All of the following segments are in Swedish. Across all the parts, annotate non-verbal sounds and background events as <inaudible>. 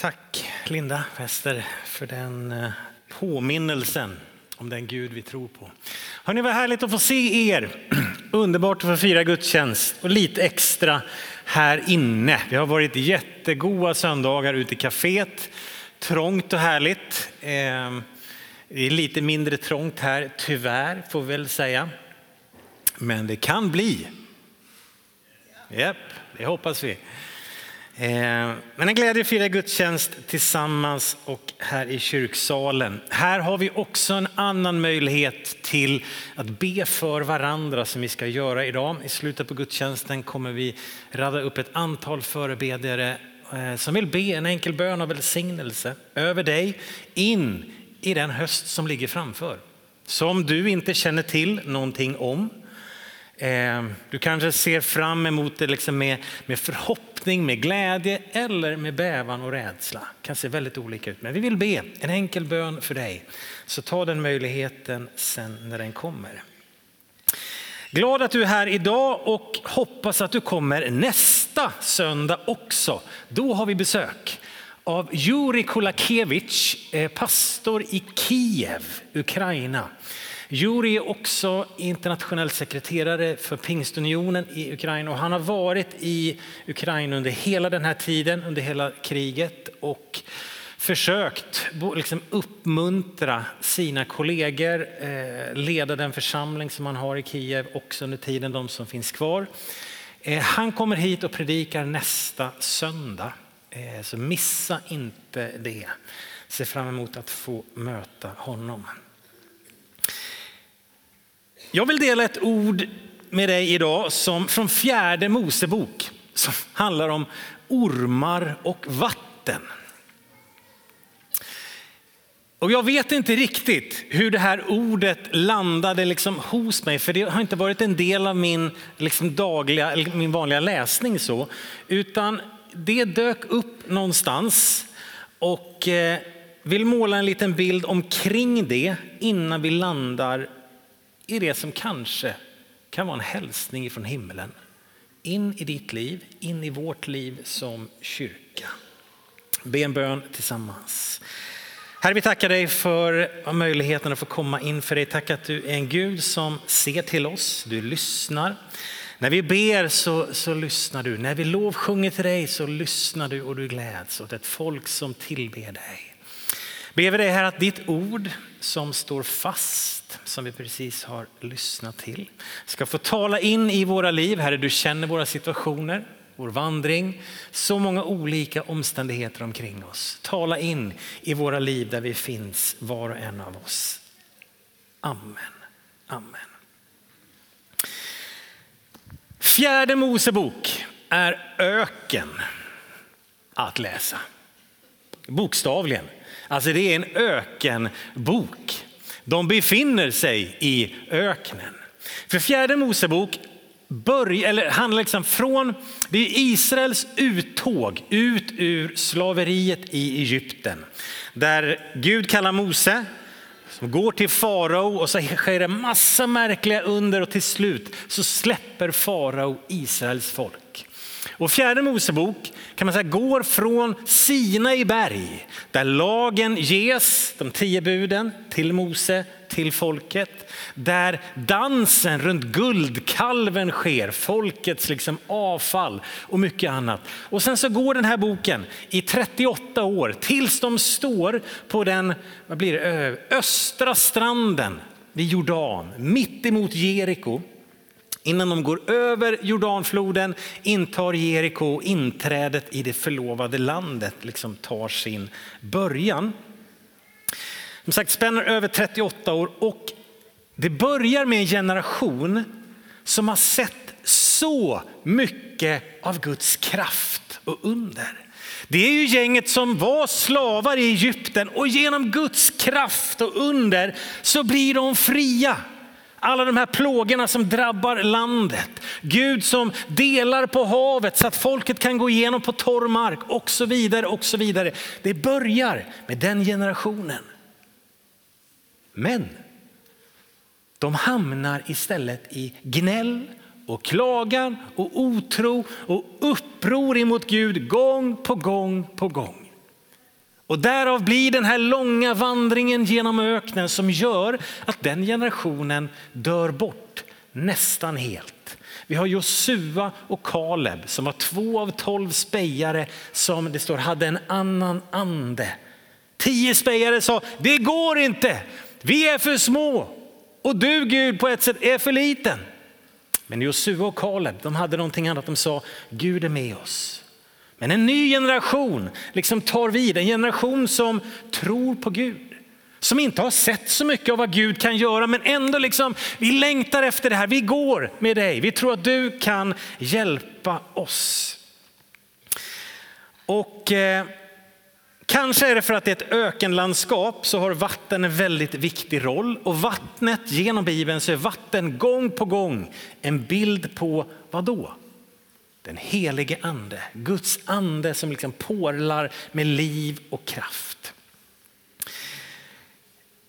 Tack Linda Wester för den eh, påminnelsen om den Gud vi tror på. Hörrni, vad härligt att få se er. <clears throat> Underbart att få fira gudstjänst och lite extra här inne. Vi har varit jättegoda söndagar ute i kaféet. Trångt och härligt. Ehm, det är lite mindre trångt här, tyvärr får vi väl säga. Men det kan bli. Japp, det hoppas vi. Eh, men en glädje att fira gudstjänst tillsammans och här i kyrksalen. Här har vi också en annan möjlighet till att be för varandra som vi ska göra idag. I slutet på gudstjänsten kommer vi rada upp ett antal förebedjare eh, som vill be en enkel bön av välsignelse över dig in i den höst som ligger framför. Som du inte känner till någonting om. Ehm, du kanske ser fram emot det liksom med, med förhoppning, med glädje eller med bävan och rädsla. Det kan se väldigt olika ut. Men vi vill be en enkel bön för dig. Så ta den möjligheten sen när den kommer. Glad att du är här idag och hoppas att du kommer nästa söndag också. Då har vi besök av Juri Kulakevich, eh, pastor i Kiev, Ukraina. Juri är också internationell sekreterare för Pingstunionen i Ukraina och han har varit i Ukraina under hela den här tiden, under hela kriget och försökt liksom uppmuntra sina kollegor, eh, leda den församling som han har i Kiev också under tiden, de som finns kvar. Eh, han kommer hit och predikar nästa söndag, eh, så missa inte det. Se fram emot att få möta honom. Jag vill dela ett ord med dig idag som från fjärde Mosebok som handlar om ormar och vatten. Och jag vet inte riktigt hur det här ordet landade liksom hos mig, för det har inte varit en del av min, liksom dagliga, min vanliga läsning. så, Utan det dök upp någonstans och eh, vill måla en liten bild omkring det innan vi landar i det som kanske kan vara en hälsning från himlen in i ditt liv, in i vårt liv som kyrka. Be en bön tillsammans. Herre, vi tackar dig för möjligheten att få komma inför dig. Tack att du är en Gud som ser till oss, du lyssnar. När vi ber så, så lyssnar du, när vi lovsjunger till dig så lyssnar du och du gläds åt ett folk som tillber dig. Ber vi dig här att ditt ord som står fast, som vi precis har lyssnat till, ska få tala in i våra liv. Herre, du känner våra situationer, vår vandring, så många olika omständigheter omkring oss. Tala in i våra liv där vi finns, var och en av oss. Amen. Amen. Fjärde Mosebok är öken att läsa. Bokstavligen. Alltså det är en ökenbok. De befinner sig i öknen. För fjärde Mosebok börj, eller handlar liksom från, det är Israels uttåg ut ur slaveriet i Egypten. Där Gud kallar Mose, som går till farao och så sker det massa märkliga under och till slut så släpper farao Israels folk. Och fjärde Mosebok kan man säga går från Sina i berg där lagen ges, de tio buden till Mose, till folket. Där dansen runt guldkalven sker, folkets liksom avfall och mycket annat. Och sen så går den här boken i 38 år tills de står på den vad blir det, östra stranden vid Jordan, mitt emot Jeriko. Innan de går över Jordanfloden intar Jeriko och inträdet i det förlovade landet liksom tar sin början. Som sagt spänner över 38 år och det börjar med en generation som har sett så mycket av Guds kraft och under. Det är ju gänget som var slavar i Egypten och genom Guds kraft och under så blir de fria. Alla de här plågorna som drabbar landet. Gud som delar på havet så att folket kan gå igenom på torr mark och så vidare och så vidare. Det börjar med den generationen. Men de hamnar istället i gnäll och klagan och otro och uppror emot Gud gång på gång på gång. Och därav blir den här långa vandringen genom öknen som gör att den generationen dör bort nästan helt. Vi har Josua och Kaleb som var två av tolv spejare som det står hade en annan ande. Tio spejare sa det går inte, vi är för små och du Gud på ett sätt är för liten. Men Josua och Kaleb de hade någonting annat, de sa Gud är med oss. Men en ny generation liksom tar vid, en generation som tror på Gud. Som inte har sett så mycket av vad Gud kan göra men ändå liksom, vi längtar efter det här, vi går med dig, vi tror att du kan hjälpa oss. Och eh, Kanske är det för att det är ett ökenlandskap så har vatten en väldigt viktig roll och vattnet genom Bibeln så är vatten gång på gång en bild på vad då? Den helige ande, Guds ande som liksom porlar med liv och kraft.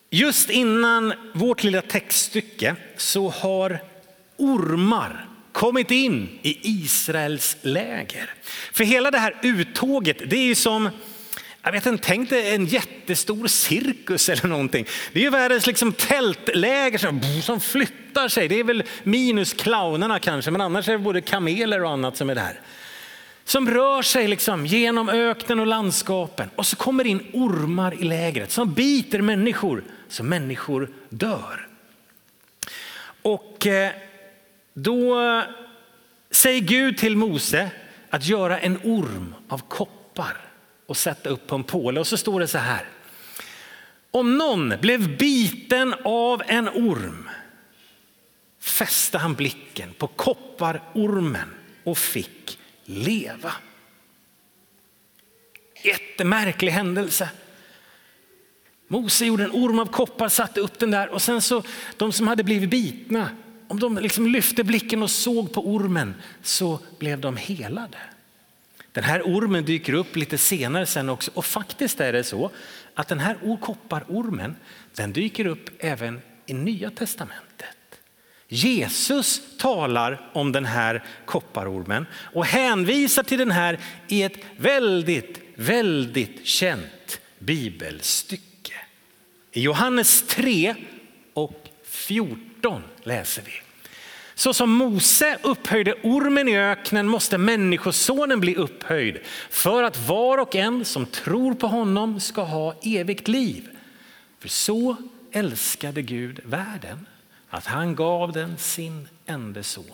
Just innan vårt lilla textstycke så har ormar kommit in i Israels läger. För hela det här uttåget, det är ju som jag vet inte, tänk dig en jättestor cirkus eller någonting. Det är ju världens liksom tältläger som, som flyttar sig. Det är väl minus clownerna kanske, men annars är det både kameler och annat som är där. Som rör sig liksom genom öknen och landskapen och så kommer in ormar i lägret som biter människor så människor dör. Och eh, då säger Gud till Mose att göra en orm av koppar och sätta upp på en påle. Och så står det så här. Om någon blev biten av en orm fäste han blicken på kopparormen och fick leva. Jättemärklig händelse. Mose gjorde en orm av koppar, satte upp den där och sen så de som hade blivit bitna, om de liksom lyfte blicken och såg på ormen så blev de helade. Den här ormen dyker upp lite senare sen också och faktiskt är det så att den här kopparormen den dyker upp även i Nya Testamentet. Jesus talar om den här kopparormen och hänvisar till den här i ett väldigt, väldigt känt bibelstycke. I Johannes 3 och 14 läser vi. Så som Mose upphöjde ormen i öknen måste människosonen bli upphöjd för att var och en som tror på honom ska ha evigt liv. För så älskade Gud världen att han gav den sin enda son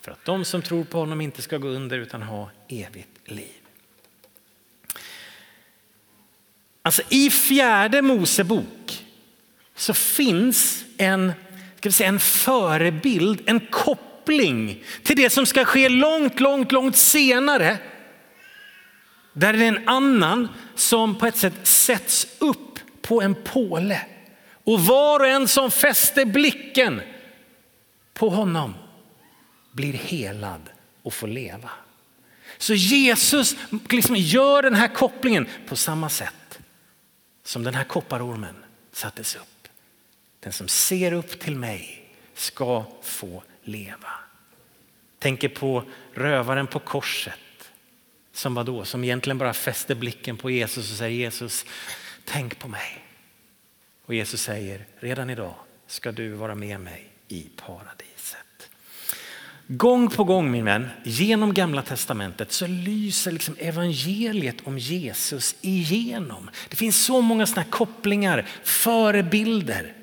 för att de som tror på honom inte ska gå under utan ha evigt liv. Alltså i fjärde Mosebok så finns en ska vi säga, en förebild, en koppling till det som ska ske långt, långt, långt senare. Där det är en annan som på ett sätt sätts upp på en påle. Och var och en som fäster blicken på honom blir helad och får leva. Så Jesus liksom gör den här kopplingen på samma sätt som den här kopparormen sattes upp. Den som ser upp till mig ska få leva. Tänker på rövaren på korset som var då, som egentligen bara fäster blicken på Jesus och säger Jesus, tänk på mig. Och Jesus säger, redan idag ska du vara med mig i paradiset. Gång på gång min vän, genom gamla testamentet så lyser liksom evangeliet om Jesus igenom. Det finns så många sådana kopplingar, förebilder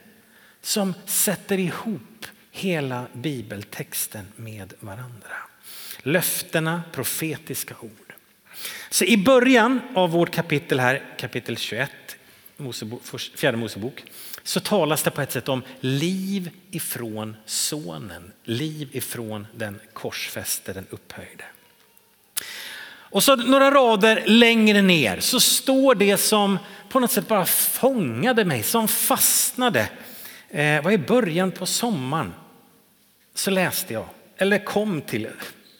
som sätter ihop hela bibeltexten med varandra. Löftena, profetiska ord. Så i början av vårt kapitel här, kapitel 21, fjärde Mosebok, så talas det på ett sätt om liv ifrån sonen, liv ifrån den korsfäste, den upphöjde. Och så några rader längre ner så står det som på något sätt bara fångade mig, som fastnade eh, var i början på sommaren så läste jag, eller kom till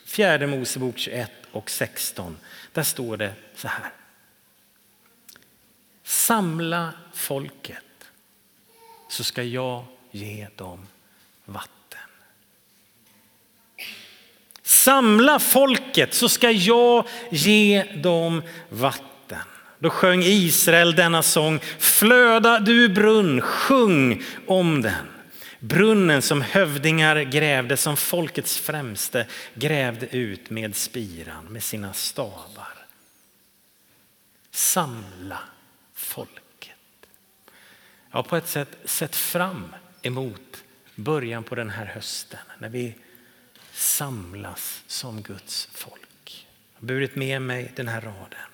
fjärde Mosebok 21 och 16. Där står det så här. Samla folket så ska jag ge dem vatten. Samla folket så ska jag ge dem vatten. Då sjöng Israel denna sång, flöda du brunn, sjung om den. Brunnen som hövdingar grävde, som folkets främste grävde ut med spiran, med sina stavar. Samla folket. Jag har på ett sätt sett fram emot början på den här hösten när vi samlas som Guds folk. Jag har burit med mig den här raden.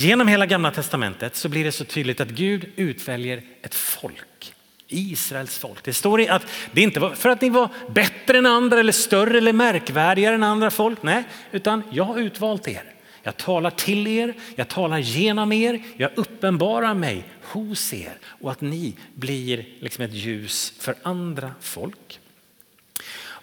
Genom hela gamla testamentet så blir det så tydligt att Gud utväljer ett folk. Israels folk. Det står att det inte var för att ni var bättre än andra eller större eller märkvärdigare än andra folk. Nej, utan jag har utvalt er. Jag talar till er, jag talar genom er, jag uppenbarar mig hos er och att ni blir liksom ett ljus för andra folk.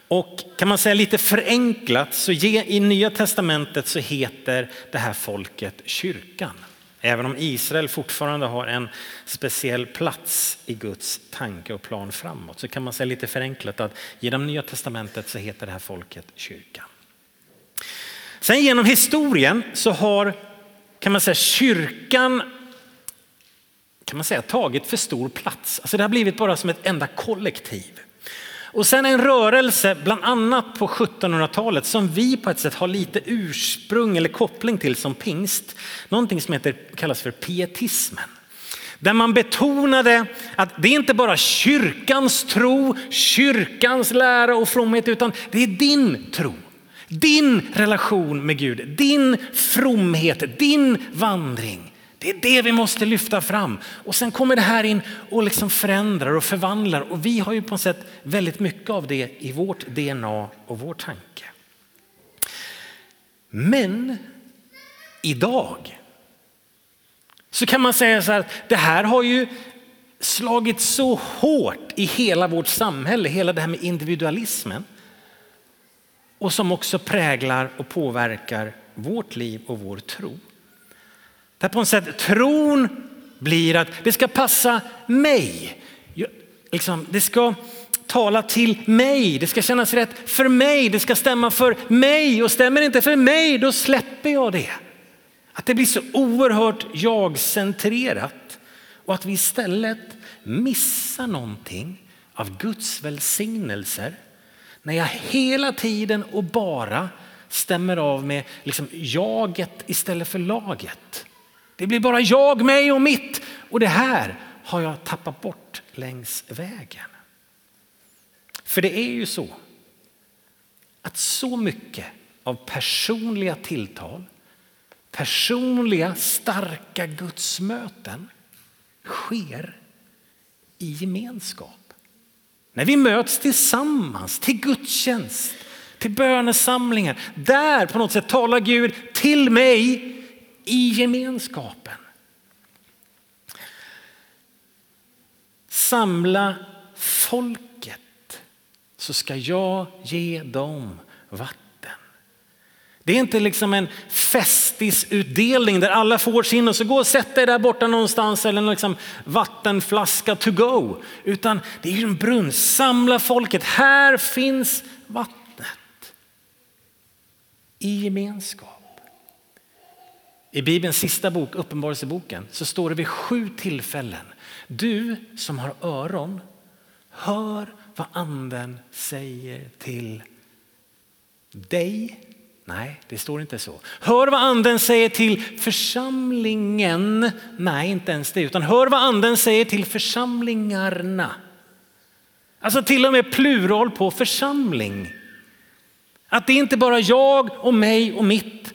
Och kan man säga lite förenklat så i Nya Testamentet så heter det här folket kyrkan. Även om Israel fortfarande har en speciell plats i Guds tanke och plan framåt så kan man säga lite förenklat att genom Nya Testamentet så heter det här folket kyrkan. Sen genom historien så har kan man säga kyrkan kan man säga tagit för stor plats. Alltså det har blivit bara som ett enda kollektiv. Och sen en rörelse, bland annat på 1700-talet, som vi på ett sätt har lite ursprung eller koppling till som pingst. Någonting som heter, kallas för pietismen. Där man betonade att det är inte bara kyrkans tro, kyrkans lära och fromhet, utan det är din tro. Din relation med Gud, din fromhet, din vandring. Det är det vi måste lyfta fram. Och sen kommer det här in och liksom förändrar och förvandlar. Och vi har ju på något sätt väldigt mycket av det i vårt DNA och vår tanke. Men idag så kan man säga så här att det här har ju slagit så hårt i hela vårt samhälle, hela det här med individualismen. Och som också präglar och påverkar vårt liv och vår tro. Där på något sätt tron blir att det ska passa mig. Liksom, det ska tala till mig, det ska kännas rätt för mig, det ska stämma för mig och stämmer det inte för mig då släpper jag det. Att det blir så oerhört jag-centrerat och att vi istället missar någonting av Guds välsignelser när jag hela tiden och bara stämmer av med liksom jaget istället för laget. Det blir bara jag, mig och mitt. Och det här har jag tappat bort längs vägen. För det är ju så att så mycket av personliga tilltal, personliga starka gudsmöten sker i gemenskap. När vi möts tillsammans till gudstjänst, till bönesamlingar. Där på något sätt talar Gud till mig i gemenskapen. Samla folket så ska jag ge dem vatten. Det är inte liksom en festisutdelning där alla får sin och så gå och sätt dig där borta någonstans eller en liksom vattenflaska to go. Utan det är en brunn. Samla folket. Här finns vattnet. I gemenskap. I Bibelns sista bok, Uppenbarelseboken, så står det vid sju tillfällen. Du som har öron, hör vad anden säger till dig. Nej, det står inte så. Hör vad anden säger till församlingen. Nej, inte ens det, utan hör vad anden säger till församlingarna. Alltså till och med plural på församling. Att det är inte bara jag och mig och mitt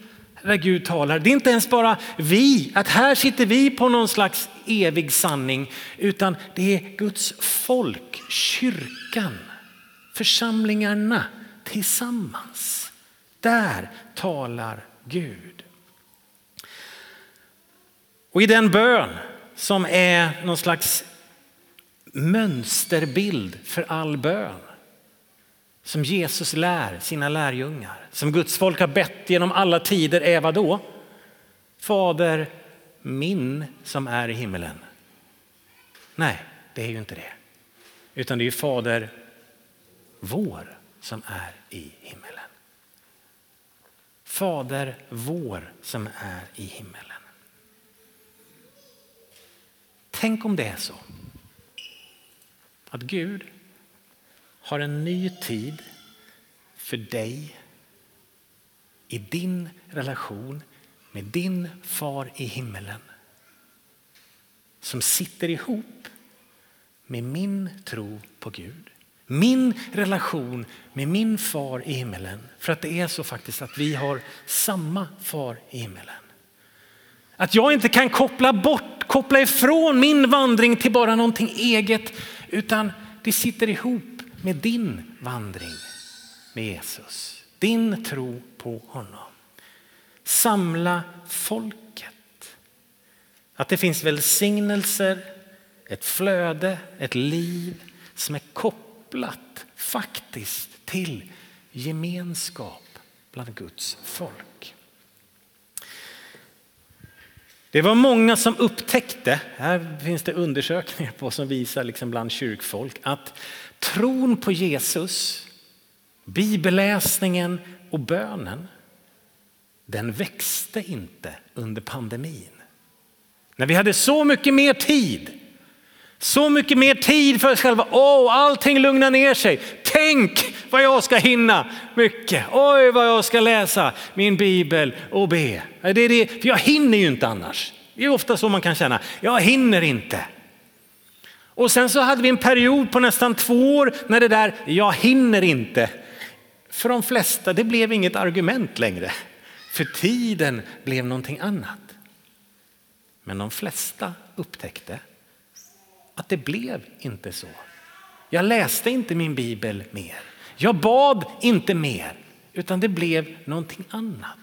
där Gud talar. Det är inte ens bara vi, att här sitter vi på någon slags evig sanning, utan det är Guds folk, kyrkan, församlingarna tillsammans. Där talar Gud. Och i den bön som är någon slags mönsterbild för all bön som Jesus lär sina lärjungar, som Guds folk har bett genom alla tider är vad då? Fader min som är i himmelen. Nej, det är ju inte det. Utan det är ju Fader vår som är i himmelen. Fader vår som är i himmelen. tänk om det är så. Att Gud har en ny tid för dig i din relation med din far i himmelen. Som sitter ihop med min tro på Gud. Min relation med min far i himmelen. För att det är så faktiskt att vi har samma far i himmelen. Att jag inte kan koppla bort, koppla ifrån min vandring till bara någonting eget. Utan det sitter ihop med din vandring med Jesus. Din tro på honom. Samla folket. Att det finns välsignelser, ett flöde, ett liv som är kopplat faktiskt till gemenskap bland Guds folk. Det var många som upptäckte, här finns det undersökningar på som visar liksom bland kyrkfolk, att tron på Jesus, bibelläsningen och bönen, den växte inte under pandemin. När vi hade så mycket mer tid, så mycket mer tid för oss själva. Åh, oh, allting lugnar ner sig. Tänk vad jag ska hinna mycket. Oj, vad jag ska läsa min bibel och be. Det är det, för jag hinner ju inte annars. Det är ofta så man kan känna. Jag hinner inte. Och sen så hade vi en period på nästan två år när det där jag hinner inte. För de flesta, det blev inget argument längre. För tiden blev någonting annat. Men de flesta upptäckte att det blev inte så. Jag läste inte min bibel mer. Jag bad inte mer, utan det blev någonting annat.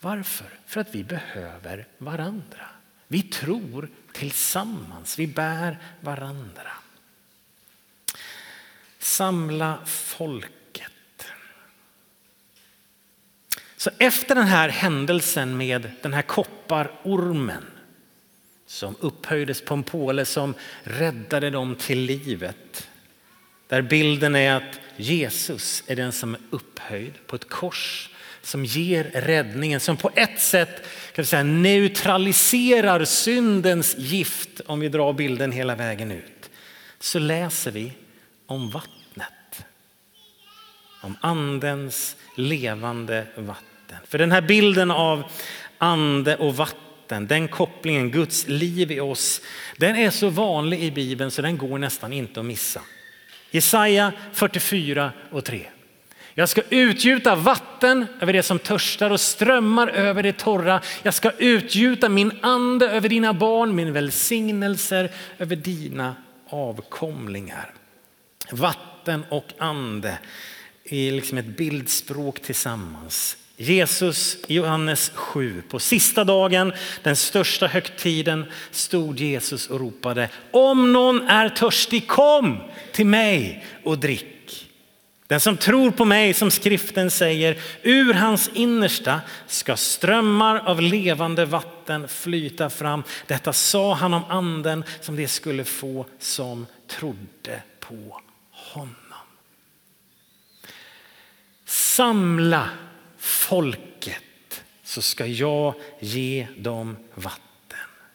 Varför? För att vi behöver varandra. Vi tror tillsammans, vi bär varandra. Samla folket. Så efter den här händelsen med den här kopparormen som upphöjdes på en påle som räddade dem till livet. Där bilden är att Jesus är den som är upphöjd på ett kors som ger räddningen, som på ett sätt kan vi säga, neutraliserar syndens gift om vi drar bilden hela vägen ut. Så läser vi om vattnet. Om andens levande vatten. För den här bilden av ande och vatten vatten, den kopplingen, Guds liv i oss, den är så vanlig i Bibeln så den går nästan inte att missa. Jesaja 44 och 3. Jag ska utgjuta vatten över det som törstar och strömmar över det torra. Jag ska utgjuta min ande över dina barn, min välsignelser över dina avkomlingar. Vatten och ande är liksom ett bildspråk tillsammans. Jesus i Johannes 7, på sista dagen, den största högtiden, stod Jesus och ropade om någon är törstig kom till mig och drick. Den som tror på mig, som skriften säger, ur hans innersta ska strömmar av levande vatten flyta fram. Detta sa han om anden som det skulle få som trodde på honom. Samla folket så ska jag ge dem vatten.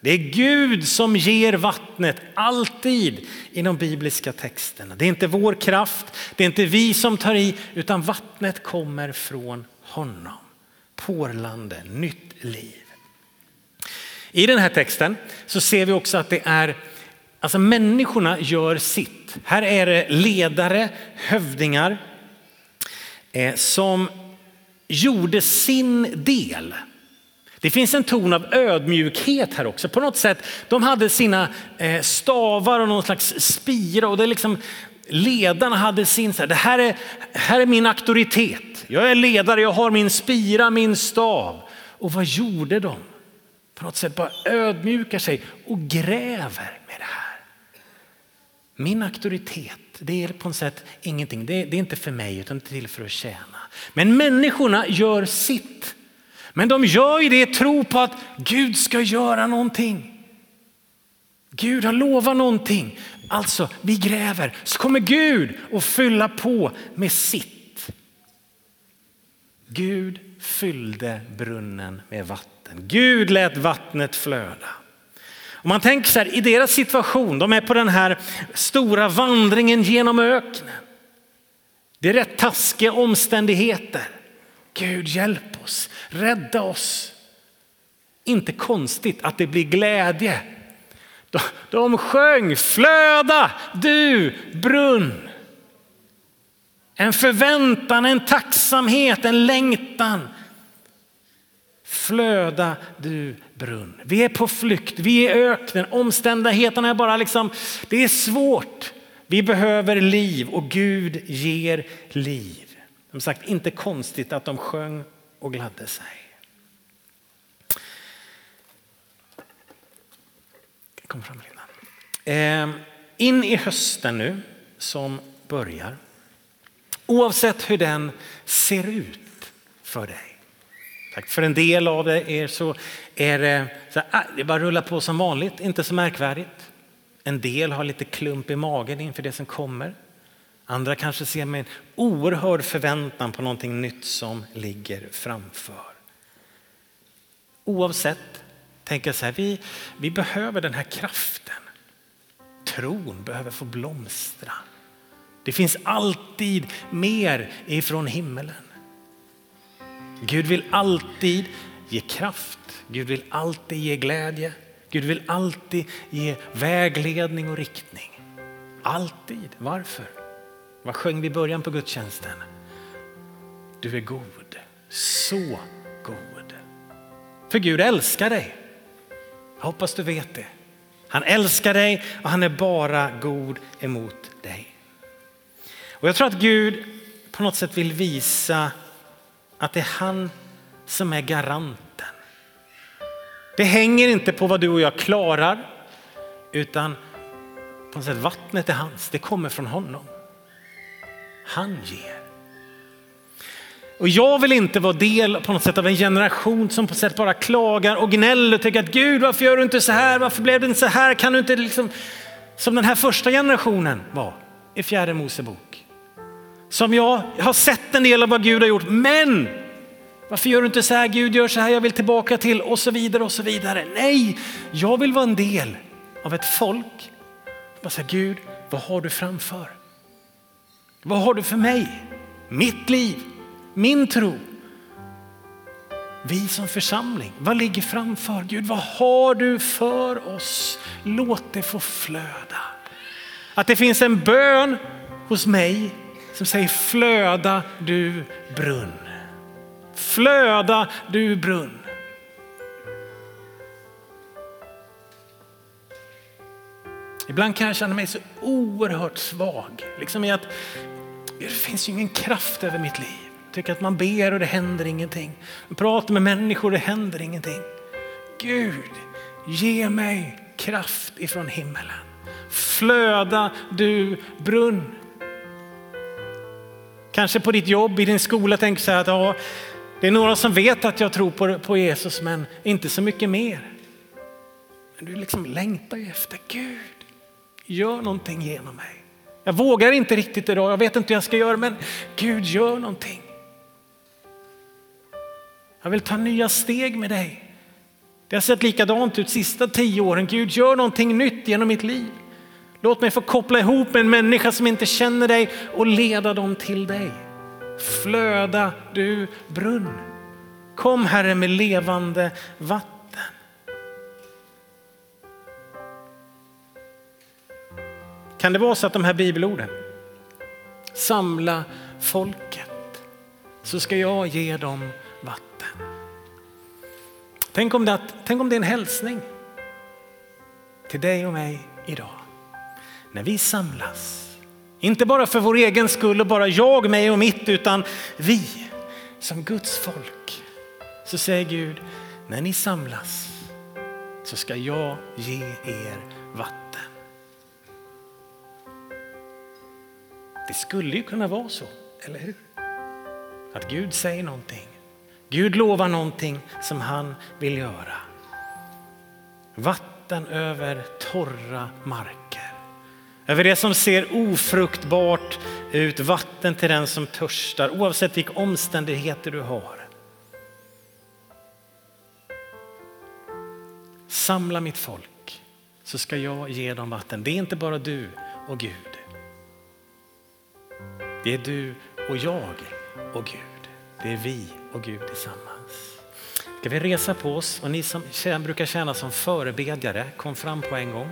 Det är Gud som ger vattnet alltid i de bibliska texterna. Det är inte vår kraft, det är inte vi som tar i, utan vattnet kommer från honom. Porlande, nytt liv. I den här texten så ser vi också att det är, alltså människorna gör sitt. Här är det ledare, hövdingar eh, som gjorde sin del. Det finns en ton av ödmjukhet här också. På något sätt, de hade sina eh, stavar och någon slags spira och det liksom, ledarna hade sin, så här, det här är, här är min auktoritet. Jag är ledare, jag har min spira, min stav. Och vad gjorde de? På något sätt bara ödmjukar sig och gräver med det här. Min auktoritet, det är på något sätt ingenting. Det är, det är inte för mig utan det är till för att tjäna. Men människorna gör sitt. Men de gör ju det i tro på att Gud ska göra någonting. Gud har lovat någonting. Alltså, vi gräver så kommer Gud att fylla på med sitt. Gud fyllde brunnen med vatten. Gud lät vattnet flöda. Om man tänker så här, i deras situation, de är på den här stora vandringen genom öknen. Det är rätt taskiga omständigheter. Gud hjälp oss, rädda oss. Inte konstigt att det blir glädje. De, de sjöng flöda du brunn. En förväntan, en tacksamhet, en längtan. Flöda du brunn. Vi är på flykt, vi är i öknen, omständigheterna är bara liksom, det är svårt. Vi behöver liv och Gud ger liv. Som sagt, inte konstigt att de sjöng och gladde sig. Kom fram Linda. Ehm, in i hösten nu som börjar. Oavsett hur den ser ut för dig. För en del av er så är det, så här, ah, det bara rulla på som vanligt, inte så märkvärdigt. En del har lite klump i magen inför det som kommer. Andra kanske ser med en oerhörd förväntan på någonting nytt som ligger framför. Oavsett, tänker jag så här, vi, vi behöver den här kraften. Tron behöver få blomstra. Det finns alltid mer ifrån himmelen. Gud vill alltid ge kraft. Gud vill alltid ge glädje. Gud vill alltid ge vägledning och riktning. Alltid. Varför? Vad sjöng vi i början på gudstjänsten? Du är god, så god. För Gud älskar dig. Jag hoppas du vet det. Han älskar dig och han är bara god emot dig. Och jag tror att Gud på något sätt vill visa att det är han som är garanten. Det hänger inte på vad du och jag klarar utan på något sätt vattnet är hans, det kommer från honom. Han ger. Och jag vill inte vara del på något sätt av en generation som på sätt bara klagar och gnäller och tänker att Gud varför gör du inte så här, varför blev det inte så här, kan du inte liksom som den här första generationen var i fjärde Mosebok. Som jag har sett en del av vad Gud har gjort, men varför gör du inte så här, Gud gör så här, jag vill tillbaka till och så vidare och så vidare. Nej, jag vill vara en del av ett folk. Bara säga, Gud, vad har du framför? Vad har du för mig? Mitt liv, min tro. Vi som församling, vad ligger framför? Gud, vad har du för oss? Låt det få flöda. Att det finns en bön hos mig som säger flöda du brunn. Flöda du brunn. Ibland kan jag känna mig så oerhört svag. Liksom i att det finns ju ingen kraft över mitt liv. Jag tycker att man ber och det händer ingenting. Man pratar med människor och det händer ingenting. Gud, ge mig kraft ifrån himmelen. Flöda du brunn. Kanske på ditt jobb, i din skola tänker så här att ja, det är några som vet att jag tror på, på Jesus men inte så mycket mer. Men du liksom längtar ju efter Gud. Gör någonting genom mig. Jag vågar inte riktigt idag, jag vet inte hur jag ska göra men Gud gör någonting. Jag vill ta nya steg med dig. Det har sett likadant ut sista tio åren. Gud gör någonting nytt genom mitt liv. Låt mig få koppla ihop med en människa som inte känner dig och leda dem till dig. Flöda du brunn. Kom Herre med levande vatten. Kan det vara så att de här bibelorden, samla folket så ska jag ge dem vatten. Tänk om det, tänk om det är en hälsning till dig och mig idag när vi samlas. Inte bara för vår egen skull och bara jag, mig och mitt, utan vi som Guds folk. Så säger Gud, när ni samlas så ska jag ge er vatten. Det skulle ju kunna vara så, eller hur? Att Gud säger någonting. Gud lovar någonting som han vill göra. Vatten över torra marker. Över det som ser ofruktbart ut, vatten till den som törstar oavsett vilka omständigheter du har. Samla mitt folk så ska jag ge dem vatten. Det är inte bara du och Gud. Det är du och jag och Gud. Det är vi och Gud tillsammans. Ska vi resa på oss och ni som brukar tjäna som förebedjare, kom fram på en gång.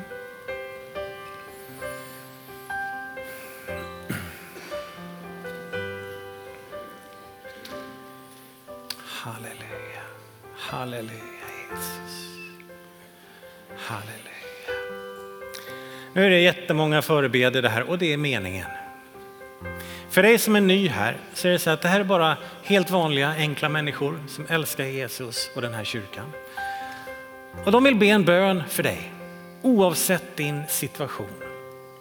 Halleluja Jesus. Halleluja. Nu är det jättemånga förebedjare här och det är meningen. För dig som är ny här så är det så att det här är bara helt vanliga enkla människor som älskar Jesus och den här kyrkan. Och de vill be en bön för dig oavsett din situation.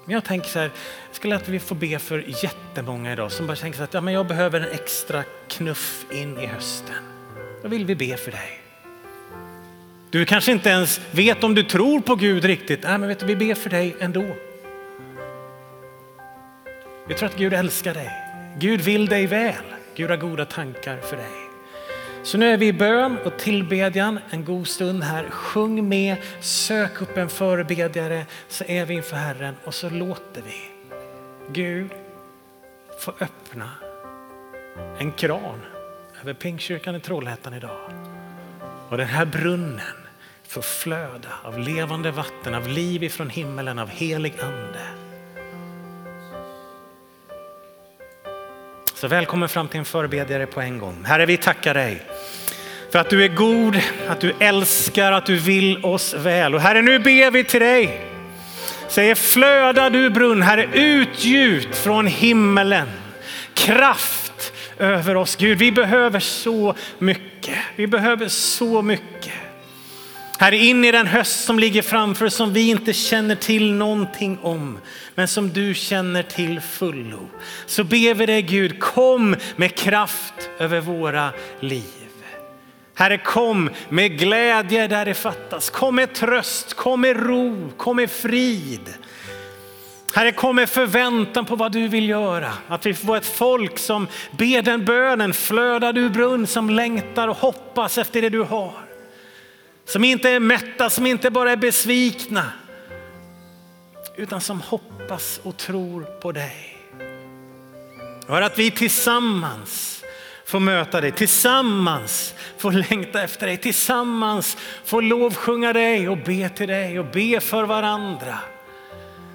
Men jag tänker så här, jag skulle att vi får be för jättemånga idag som bara tänker så att ja, men jag behöver en extra knuff in i hösten. Då vill vi be för dig. Du kanske inte ens vet om du tror på Gud riktigt. Nej, men vet du, vi ber för dig ändå. Vi tror att Gud älskar dig. Gud vill dig väl. Gud har goda tankar för dig. Så nu är vi i bön och tillbedjan en god stund här. Sjung med, sök upp en förebedjare så är vi inför Herren och så låter vi Gud få öppna en kran över Pingstkyrkan i Trollhättan idag. Och den här brunnen får flöda av levande vatten, av liv ifrån himmelen, av helig ande. Så välkommen fram till en förebedjare på en gång. Herre, vi tackar dig för att du är god, att du älskar, att du vill oss väl. Och Herre, nu ber vi till dig. Säger flöda du brunn, Herre, utgjut från himmelen. Kraft över oss. Gud, vi behöver så mycket. Vi behöver så mycket. Herre, in i den höst som ligger framför oss som vi inte känner till någonting om, men som du känner till fullo. Så ber vi dig Gud, kom med kraft över våra liv. Herre, kom med glädje där det fattas. Kom med tröst, kom med ro, kom med frid. Herre, kom med förväntan på vad du vill göra. Att vi får ett folk som ber den bönen, flödar du brunn, som längtar och hoppas efter det du har. Som inte är mätta, som inte bara är besvikna, utan som hoppas och tror på dig. Och att vi tillsammans får möta dig, tillsammans får längta efter dig, tillsammans får lovsjunga dig och be till dig och be för varandra.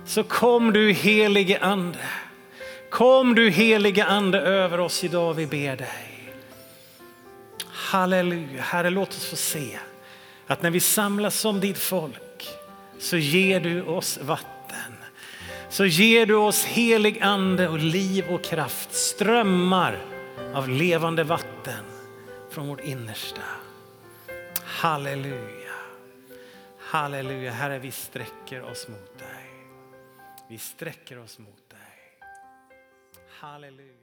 Så kom du helige ande. Kom du helige ande över oss idag, vi ber dig. Halleluja, Herre låt oss få se att när vi samlas som ditt folk så ger du oss vatten. Så ger du oss helig ande och liv och kraft, strömmar av levande vatten från vårt innersta. Halleluja. Halleluja, Herre vi sträcker oss mot. Vi sträcker oss mot dig. Halleluja.